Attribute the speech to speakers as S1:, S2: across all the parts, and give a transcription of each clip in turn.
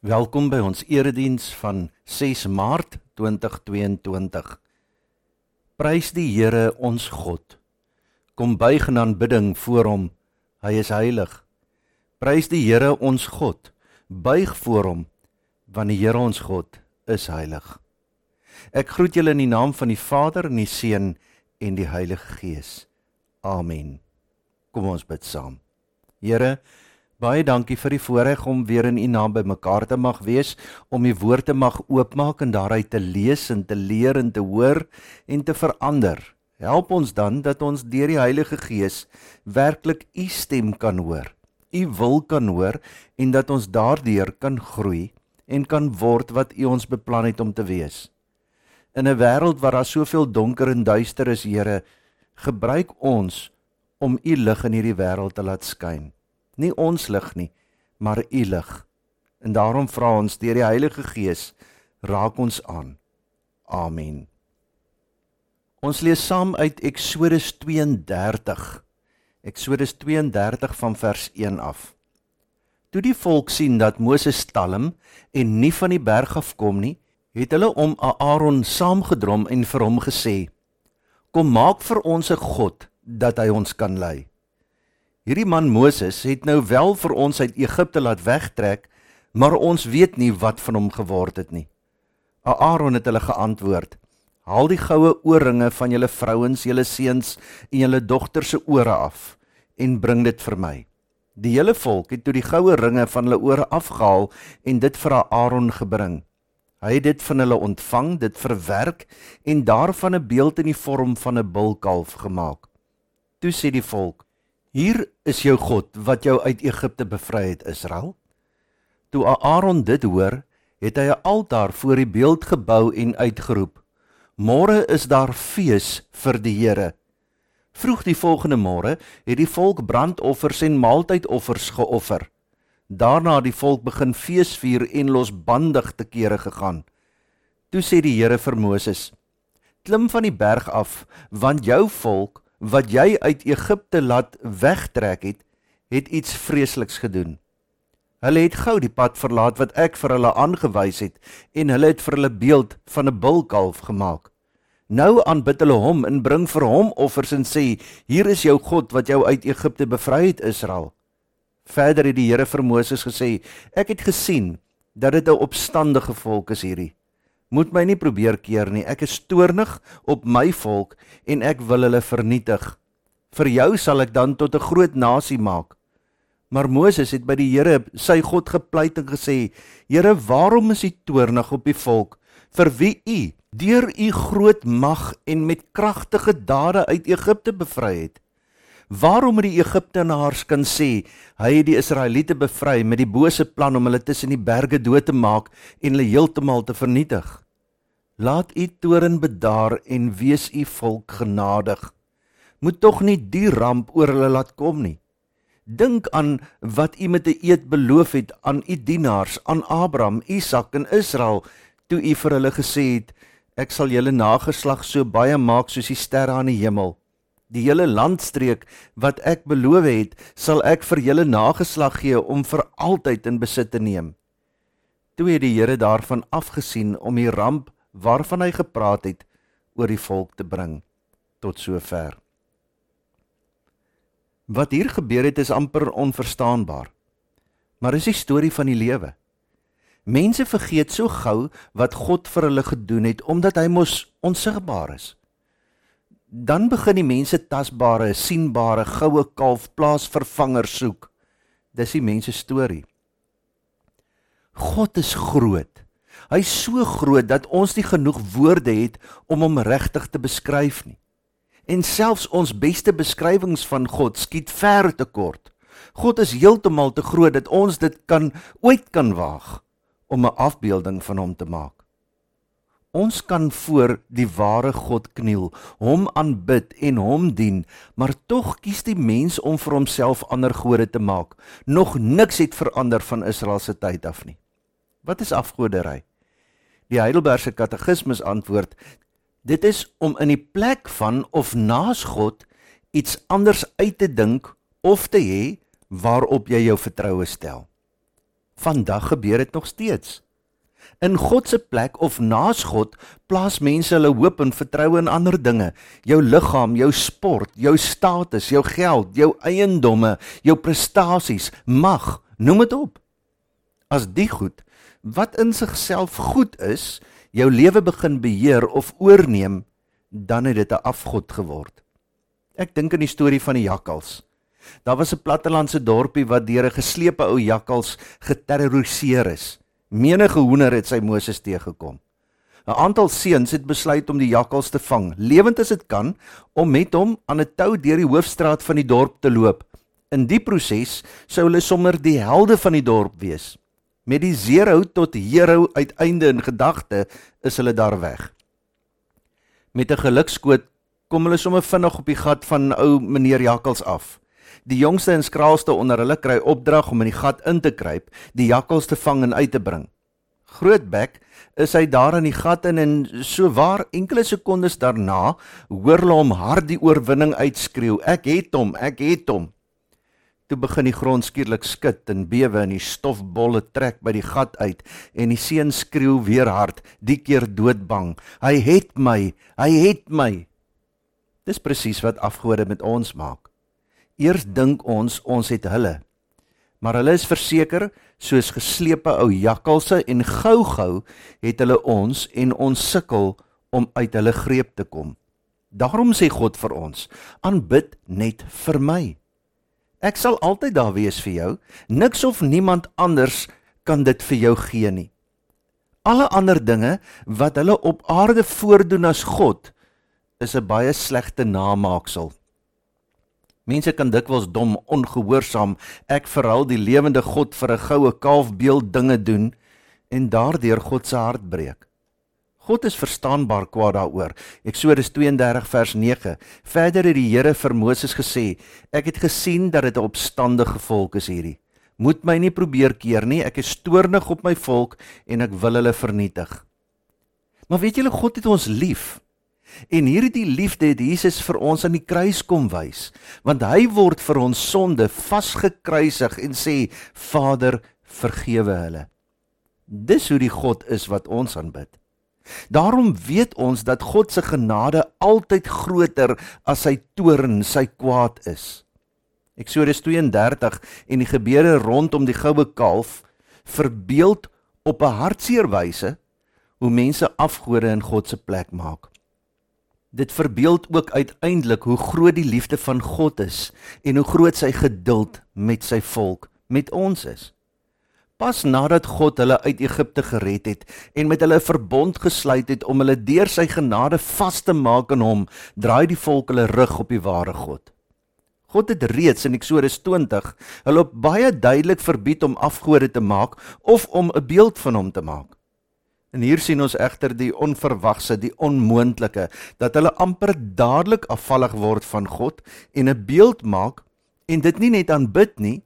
S1: Welkom by ons erediens van 6 Maart 2022. Prys die Here ons God. Kom buig in aanbidding voor hom. Hy is heilig. Prys die Here ons God. Buig voor hom want die Here ons God is heilig. Ek groet julle in die naam van die Vader en die Seun en die Heilige Gees. Amen. Kom ons bid saam. Here Baie dankie vir die voorreg om weer in U naam by mekaar te mag wees, om U woord te mag oopmaak en daaruit te lees en te leer en te hoor en te verander. Help ons dan dat ons deur die Heilige Gees werklik U stem kan hoor, U wil kan hoor en dat ons daardeur kan groei en kan word wat U ons beplan het om te wees. In 'n wêreld waar daar soveel donker en duister is, Here, gebruik ons om U lig in hierdie wêreld te laat skyn nie ons lig nie, maar u lig. En daarom vra ons deur die Heilige Gees, raak ons aan. Amen. Ons lees saam uit Eksodus 32. Eksodus 32 van vers 1 af. Toe die volk sien dat Moses talm en nie van die berg af kom nie, het hulle om Aaron saamgedrom en vir hom gesê: "Kom maak vir ons 'n god dat hy ons kan lei." Hierdie man Moses het nou wel vir ons uit Egipte laat wegtrek, maar ons weet nie wat van hom geword het nie. Aaron het hulle geantwoord: "Haal die goue oorringe van julle vrouens, julle seuns en julle dogters se ore af en bring dit vir my." Die hele volk het toe die goue ringe van hulle ore afgehaal en dit vir Aaron gebring. Hy het dit van hulle ontvang, dit verwerk en daarvan 'n beeld in die vorm van 'n bulkalf gemaak. Toe sê die volk: Hier is jou God wat jou uit Egipte bevry het, Israel. Toe Aaron dit hoor, het hy 'n altaar voor die beeld gebou en uitgeroep: "Môre is daar fees vir die Here." Vroeg die volgende môre het die volk brandoffers en maaltydoffers geoffer. Daarna het die volk begin feesvier en losbandig te kere gegaan. Toe sê die Here vir Moses: "Klim van die berg af, want jou volk wat jy uit Egipte laat wegtrek het, het iets vreesliks gedoen. Hulle het gou die pad verlaat wat ek vir hulle aangewys het en hulle het vir hulle beeld van 'n bulkalf gemaak. Nou aanbid hulle hom en bring vir hom offers en sê: "Hier is jou God wat jou uit Egipte bevry het, Israel." Verder het die Here vir Moses gesê: "Ek het gesien dat dit 'n opstandige volk is hierdie moet my nie probeer keer nie. Ek is toornig op my volk en ek wil hulle vernietig. Vir jou sal ek dan tot 'n groot nasie maak. Maar Moses het by die Here, sy God gepleit en gesê: "Here, waarom is U toornig op die volk vir wie U deur U groot mag en met kragtige dade uit Egipte bevry het?" Waarom het die Egiptenaars kan sê hy het die Israeliete bevry met die bose plan om hulle tussen die berge dood te maak en hulle heeltemal te vernietig? Laat u toren bedaar en wees u volk genadig. Moet tog nie die ramp oor hulle laat kom nie. Dink aan wat u met 'n eed beloof het aan u dienaars, aan Abraham, Isak en Israel, toe u vir hulle gesê het: Ek sal julle nageslag so baie maak soos die sterre aan die hemel. Die hele landstreek wat ek beloof het, sal ek vir julle nageslag gee om vir altyd in besit te neem. Toe het die Here daarvan afgesien om die ramp waarvan hy gepraat het oor die volk te bring tot sover. Wat hier gebeur het is amper onverstaanbaar. Maar is die storie van die lewe. Mense vergeet so gou wat God vir hulle gedoen het omdat hy mos onsigbaar is dan begin die mense tasbare, sienbare goue kalf plaasvervanger soek. Dis die mense storie. God is groot. Hy's so groot dat ons nie genoeg woorde het om hom regtig te beskryf nie. En selfs ons beste beskrywings van God skiet ver te kort. God is heeltemal te groot dat ons dit kan ooit kan waag om 'n afbeelding van hom te maak. Ons kan voor die ware God kniel, hom aanbid en hom dien, maar tog kies die mens om vir homself ander gode te maak. Nog niks het verander van Israel se tyd af nie. Wat is afgoderry? Die Heidelbergse Katekismus antwoord: Dit is om in die plek van of naas God iets anders uit te dink of te hê waarop jy jou vertroue stel. Vandag gebeur dit nog steeds. In God se plek of naas God plaas mense hulle hoop en vertroue in ander dinge. Jou liggaam, jou sport, jou status, jou geld, jou eiendomme, jou prestasies, mag, noem dit op. As die goed wat in sigself goed is, jou lewe begin beheer of oorneem, dan het dit 'n afgod geword. Ek dink aan die storie van die jakkals. Daar was 'n plattelandse dorpie wat deur 'n geslepe ou jakkals geterroriseer is. Menige hoender het sy Moses teëgekom. 'n Aantal seuns het besluit om die jakkals te vang, lewend as dit kan, om met hom aan 'n touw deur die hoofstraat van die dorp te loop. In die proses sou hulle sommer die helde van die dorp wees. Met die zero tot hero uiteinde in gedagte is hulle daar weg. Met 'n gelukskoot kom hulle sommer vinnig op die gat van ou meneer Jakkals af. Die jongste en skraalste onder hulle kry opdrag om in die gat in te kruip, die jakkals te vang en uit te bring. Grootbek is hy daar in die gat in en so waar enkele sekondes daarna hoor hulle hom hard die oorwinning uitskreeu. Ek het hom, ek het hom. Toe begin die grond skielik skud en bewe en die stofbolle trek by die gat uit en die seun skreeu weer hard, die keer doodbang. Hy het my, hy het my. Dis presies wat afgode met ons maak. Eers dink ons ons het hulle. Maar hulle is verseker soos geslepe ou jakkalse en gou-gou het hulle ons en ons sukkel om uit hulle greep te kom. Daarom sê God vir ons: "Aanbid net vir my." Ek sal altyd daar wees vir jou. Niks of niemand anders kan dit vir jou gee nie. Alle ander dinge wat hulle op aarde voordoen as God is 'n baie slegte namaaksel. Mense kan dikwels dom, ongehoorsaam, ek verhul die lewende God vir 'n goue kalfbeeld dinge doen en daardeur God se hart breek. God is verstaanbaar kwaad daaroor. Eksodus 32 vers 9. Verder het die Here vir Moses gesê: Ek het gesien dat dit 'n opstandige volk is hierdie. Moet my nie probeer keer nie. Ek is toornig op my volk en ek wil hulle vernietig. Maar weet julle God het ons lief. En hierdie liefde het Jesus vir ons aan die kruis kom wys, want hy word vir ons sonde vasgekruisig en sê Vader, vergewe hulle. Dis hoe die God is wat ons aanbid. Daarom weet ons dat God se genade altyd groter as sy toorn, sy kwaad is. Eksodus 32 en die gebeure rondom die goue kalf verbeeld op 'n hartseer wyse hoe mense afgode in God se plek maak. Dit verbeeld ook uiteindelik hoe groot die liefde van God is en hoe groot sy geduld met sy volk, met ons is. Pas nadat God hulle uit Egipte gered het en met hulle 'n verbond gesluit het om hulle deur sy genade vas te maak in hom, draai die volk hulle rug op die ware God. God het reeds in Eksodus 20 hulle baie duidelik verbied om afgode te maak of om 'n beeld van hom te maak. En hier sien ons egter die onverwagse, die onmoontlike, dat hulle amper dadelik afvallig word van God en 'n beeld maak en dit nie net aanbid nie,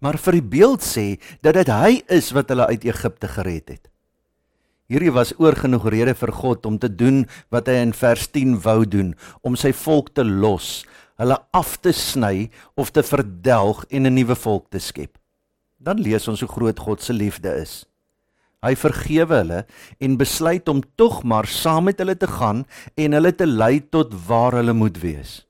S1: maar vir die beeld sê dat dit hy is wat hulle uit Egipte gered het. Hierdie was oorgenoeg rede vir God om te doen wat hy in vers 10 wou doen, om sy volk te los, hulle af te sny of te verdelg en 'n nuwe volk te skep. Dan lees ons hoe groot God se liefde is. Hy vergewe hulle en besluit om tog maar saam met hulle te gaan en hulle te lei tot waar hulle moet wees.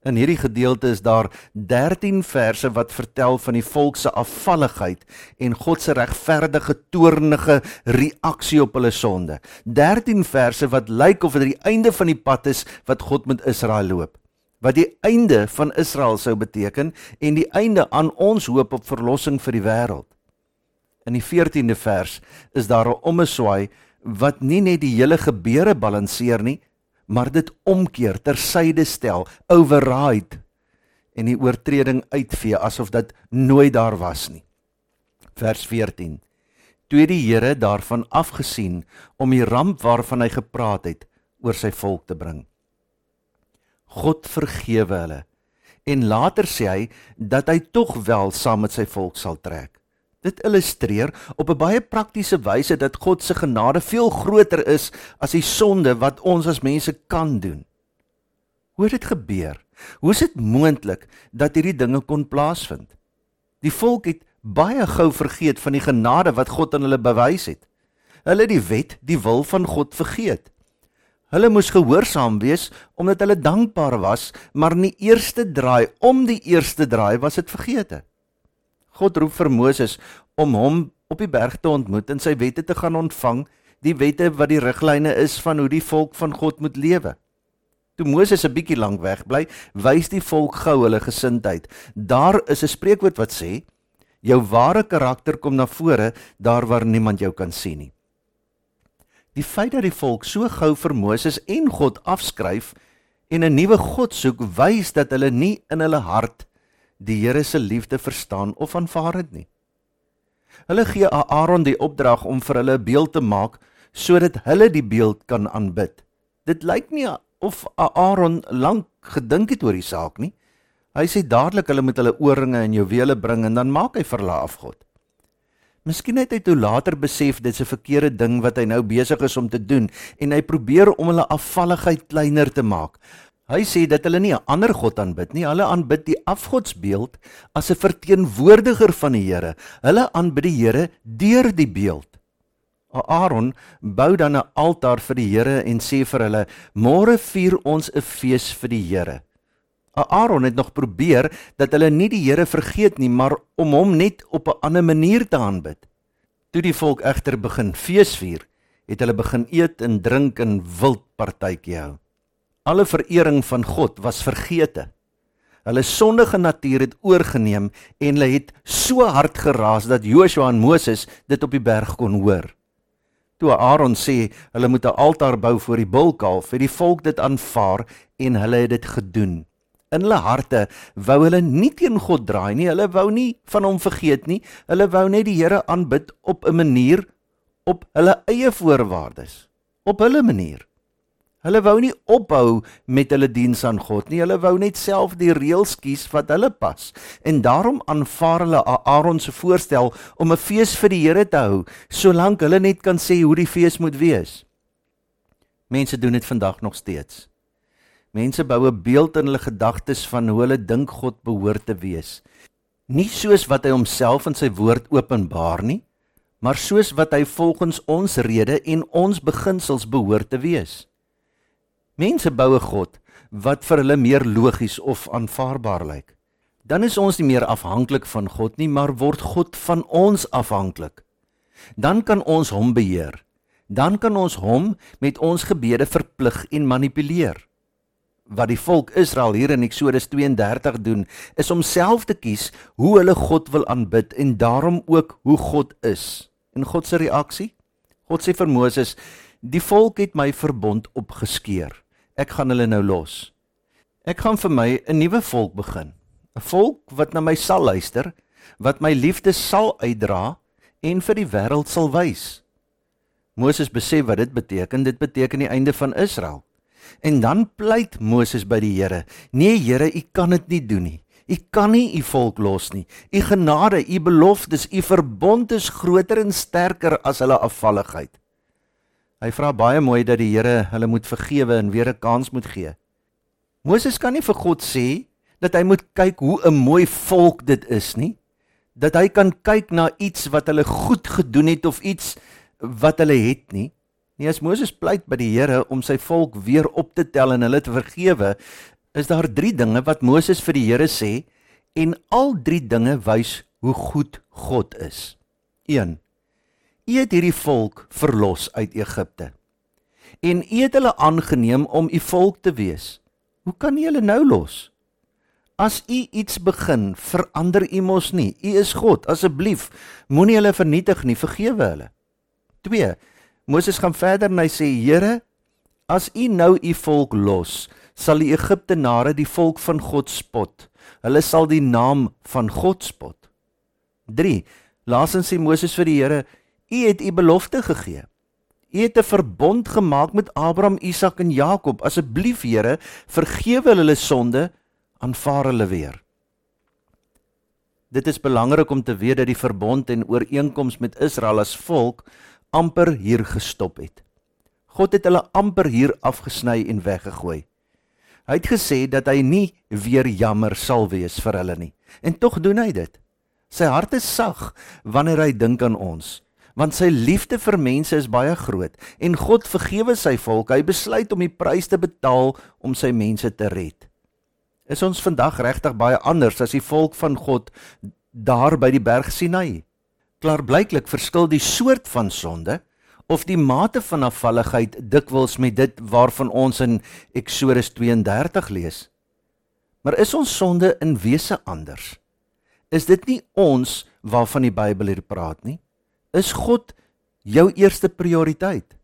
S1: In hierdie gedeelte is daar 13 verse wat vertel van die volk se afvalligheid en God se regverdige toornige reaksie op hulle sonde. 13 verse wat lyk of dit die einde van die pad is wat God met Israel loop. Wat die einde van Israel sou beteken en die einde aan ons hoop op verlossing vir die wêreld. In die 14de vers is daar 'n ommeswaai wat nie net die hele gebeure balanseer nie, maar dit omkeer, tersyde stel, override en die oortreding uitvee asof dit nooit daar was nie. Vers 14. Toe die Here daarvan afgesien om die ramp waarvan hy gepraat het oor sy volk te bring. God vergewe hulle en later sê hy dat hy tog wel saam met sy volk sal trek. Dit illustreer op 'n baie praktiese wyse dat God se genade veel groter is as die sonde wat ons as mense kan doen. Hoe het dit gebeur? Hoe is dit moontlik dat hierdie dinge kon plaasvind? Die volk het baie gou vergeet van die genade wat God aan hulle bewys het. Hulle het die wet, die wil van God vergeet. Hulle moes gehoorsaam wees omdat hulle dankbaar was, maar in die eerste draai, om die eerste draai was dit vergeete. God roep vir Moses om hom op die berg te ontmoet en sy wette te gaan ontvang, die wette wat die riglyne is van hoe die volk van God moet lewe. Toe Moses 'n bietjie lank weg bly, wys die volk gou hulle gesindheid. Daar is 'n spreekwoord wat sê: "Jou ware karakter kom na vore daar waar niemand jou kan sien nie." Die feit dat die volk so gou vir Moses en God afskryf en 'n nuwe God soek, wys dat hulle nie in hulle hart die Here se liefde verstaan of aanvaar het nie. Hulle gee Aaron die opdrag om vir hulle 'n beeld te maak sodat hulle die beeld kan aanbid. Dit lyk nie of Aaron lank gedink het oor die saak nie. Hy sê dadelik hulle moet hulle ooringe en juwele bring en dan maak hy vir hulle afgod. Miskien het hy toe later besef dit is 'n verkeerde ding wat hy nou besig is om te doen en hy probeer om hulle afvalligheid kleiner te maak. Hy sê dat hulle nie 'n ander god aanbid nie, hulle aanbid die afgodsbeeld as 'n verteenwoordiger van die Here. Hulle aanbid die Here deur die beeld. Aaron bou dan 'n altaar vir die Here en sê vir hulle: "Môre vier ons 'n fees vir die Here." Aaron het nog probeer dat hulle nie die Here vergeet nie, maar om hom net op 'n ander manier te aanbid. Toe die volk egter begin feesvier, het hulle begin eet en drink en wild partytjie hou. Alle verering van God was vergete. Hulle sondige natuur het oorgeneem en hulle het so hard geraas dat Joshua en Moses dit op die berg kon hoor. Toe Aaron sê hulle moet 'n altaar bou voor die bulkalf, het die volk dit aanvaar en hulle het dit gedoen in hulle harte wou hulle nie teen God draai nie. Hulle wou nie van hom vergeet nie. Hulle wou net die Here aanbid op 'n manier op hulle eie voorwaardes, op hulle manier. Hulle wou nie ophou met hulle diens aan God nie. Hulle wou net self die reëls kies wat hulle pas. En daarom aanvaar hulle Aaron se voorstel om 'n fees vir die Here te hou, solank hulle net kan sê hoe die fees moet wees. Mense doen dit vandag nog steeds. Mense bou 'n beeld in hulle gedagtes van hoe hulle dink God behoort te wees. Nie soos wat hy homself in sy woord openbaar nie, maar soos wat hy volgens ons rede en ons beginsels behoort te wees. Mense bou 'n God wat vir hulle meer logies of aanvaarbaar lyk. Dan is ons nie meer afhanklik van God nie, maar word God van ons afhanklik. Dan kan ons hom beheer. Dan kan ons hom met ons gebede verplig en manipuleer wat die volk Israel hier in Eksodus 32 doen, is om self te kies hoe hulle God wil aanbid en daarom ook hoe God is. En God se reaksie? God sê vir Moses: "Die volk het my verbond opgeskeur. Ek gaan hulle nou los. Ek gaan vir my 'n nuwe volk begin. 'n Volk wat na my sal luister, wat my liefde sal uitdra en vir die wêreld sal wys." Moses besef wat dit beteken. Dit beteken die einde van Israel. En dan pleit Moses by die Here: "Nee Here, u kan dit nie doen nie. U kan nie u volk los nie. U genade, u beloftes, u verbond is groter en sterker as hulle afvalligheid." Hy vra baie mooi dat die Here hulle moet vergewe en weer 'n kans moet gee. Moses kan nie vir God sê dat hy moet kyk hoe 'n mooi volk dit is nie. Dat hy kan kyk na iets wat hulle goed gedoen het of iets wat hulle het nie. Nee, as Moses pleit by die Here om sy volk weer op te tel en hulle te vergewe, is daar 3 dinge wat Moses vir die Here sê en al 3 dinge wys hoe goed God is. 1. U het hierdie volk verlos uit Egipte. En u het hulle aangeneem om u volk te wees. Hoe kan u hulle nou los? As u iets begin, verander u mos nie. U is God. Asseblief, moenie hulle vernietig nie. Vergewe hulle. Moses gaan verder en hy sê: "Here, as U nou U volk los, sal die Egiptenare die volk van God spot. Hulle sal die naam van God spot." 3. Laasens sê Moses vir die Here: "U het U belofte gegee. U het 'n verbond gemaak met Abraham, Isak en Jakob. Asseblief, Here, vergewe hulle sonde, aanvaar hulle weer." Dit is belangrik om te weet dat die verbond en ooreenkoms met Israel as volk amper hier gestop het. God het hulle amper hier afgesny en weggegooi. Hy het gesê dat hy nie weer jammer sal wees vir hulle nie. En tog doen hy dit. Sy hart is sag wanneer hy dink aan ons, want sy liefde vir mense is baie groot en God vergewe sy volk. Hy besluit om die prys te betaal om sy mense te red. Is ons vandag regtig baie anders as die volk van God daar by die berg Sinai? Klaarblyklik verskil die soort van sonde of die mate van afvalligheid dikwels met dit waarvan ons in Eksodus 32 lees. Maar is ons sonde in wese anders? Is dit nie ons waarvan die Bybel hier praat nie? Is God jou eerste prioriteit?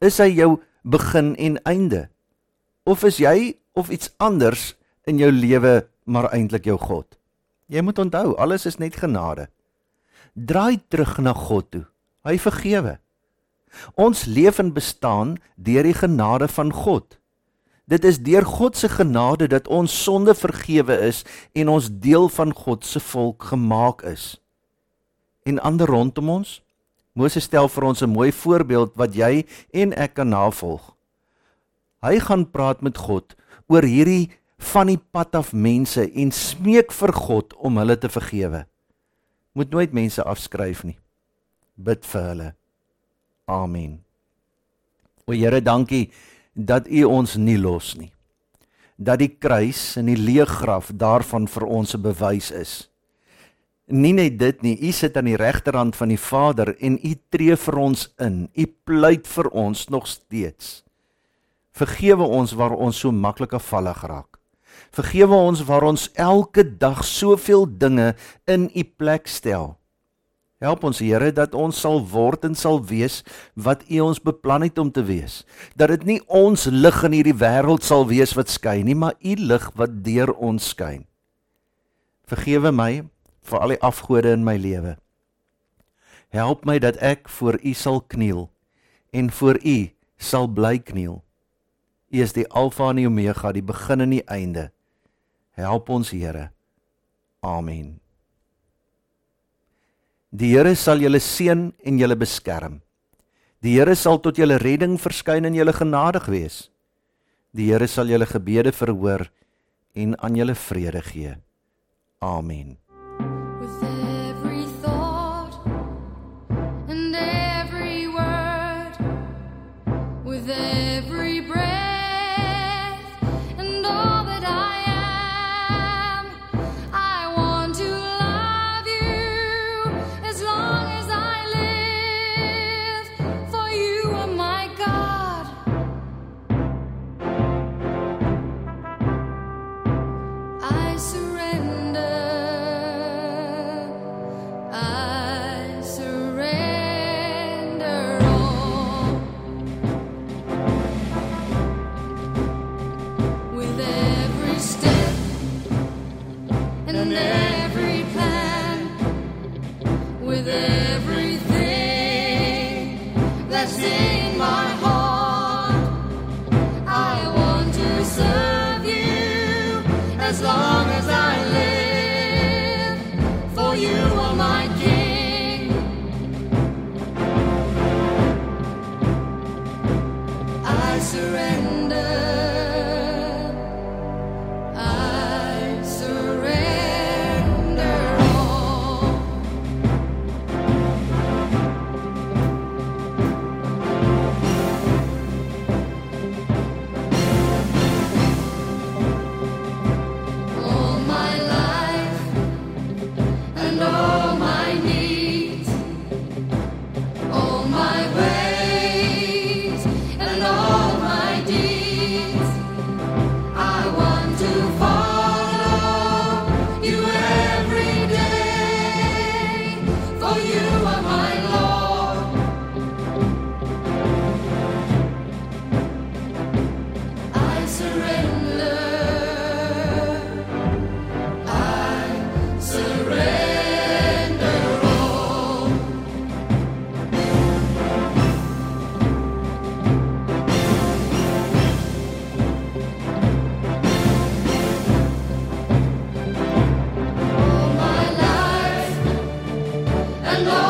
S1: Is hy jou begin en einde? Of is jy of iets anders in jou lewe maar eintlik jou God? Jy moet onthou, alles is net genade. Draai terug na God toe. Hy vergewe. Ons leef en bestaan deur die genade van God. Dit is deur God se genade dat ons sonde vergewe is en ons deel van God se volk gemaak is. En ander rondom ons? Moses stel vir ons 'n mooi voorbeeld wat jy en ek kan navolg. Hy gaan praat met God oor hierdie van die pad af mense en smeek vir God om hulle te vergewe. Moet nooit mense afskryf nie. Bid vir hulle. Amen. O Here, dankie dat U ons nie los nie. Dat die kruis en die leë graf daarvan vir ons 'n bewys is. Nie net dit nie, U sit aan die regterhand van die Vader en U tree vir ons in. U pleit vir ons nog steeds. Vergewe ons waar ons so maklik afvallig raak. Vergewe ons waar ons elke dag soveel dinge in U plek stel. Help ons Here dat ons sal word en sal wees wat U ons beplan het om te wees. Dat dit nie ons lig in hierdie wêreld sal wees wat skyn nie, maar U lig wat deur ons skyn. Vergewe my vir al die afgode in my lewe. Help my dat ek voor U sal kniel en voor U sal bly kniel. U is die Alfa en die Omega, die begin en die einde. Help ons Here. Amen. Die Here sal julle seën en julle beskerm. Die Here sal tot julle redding verskyn en julle genadig wees. Die Here sal julle gebede verhoor en aan julle vrede gee. Amen.
S2: as long as I Lord.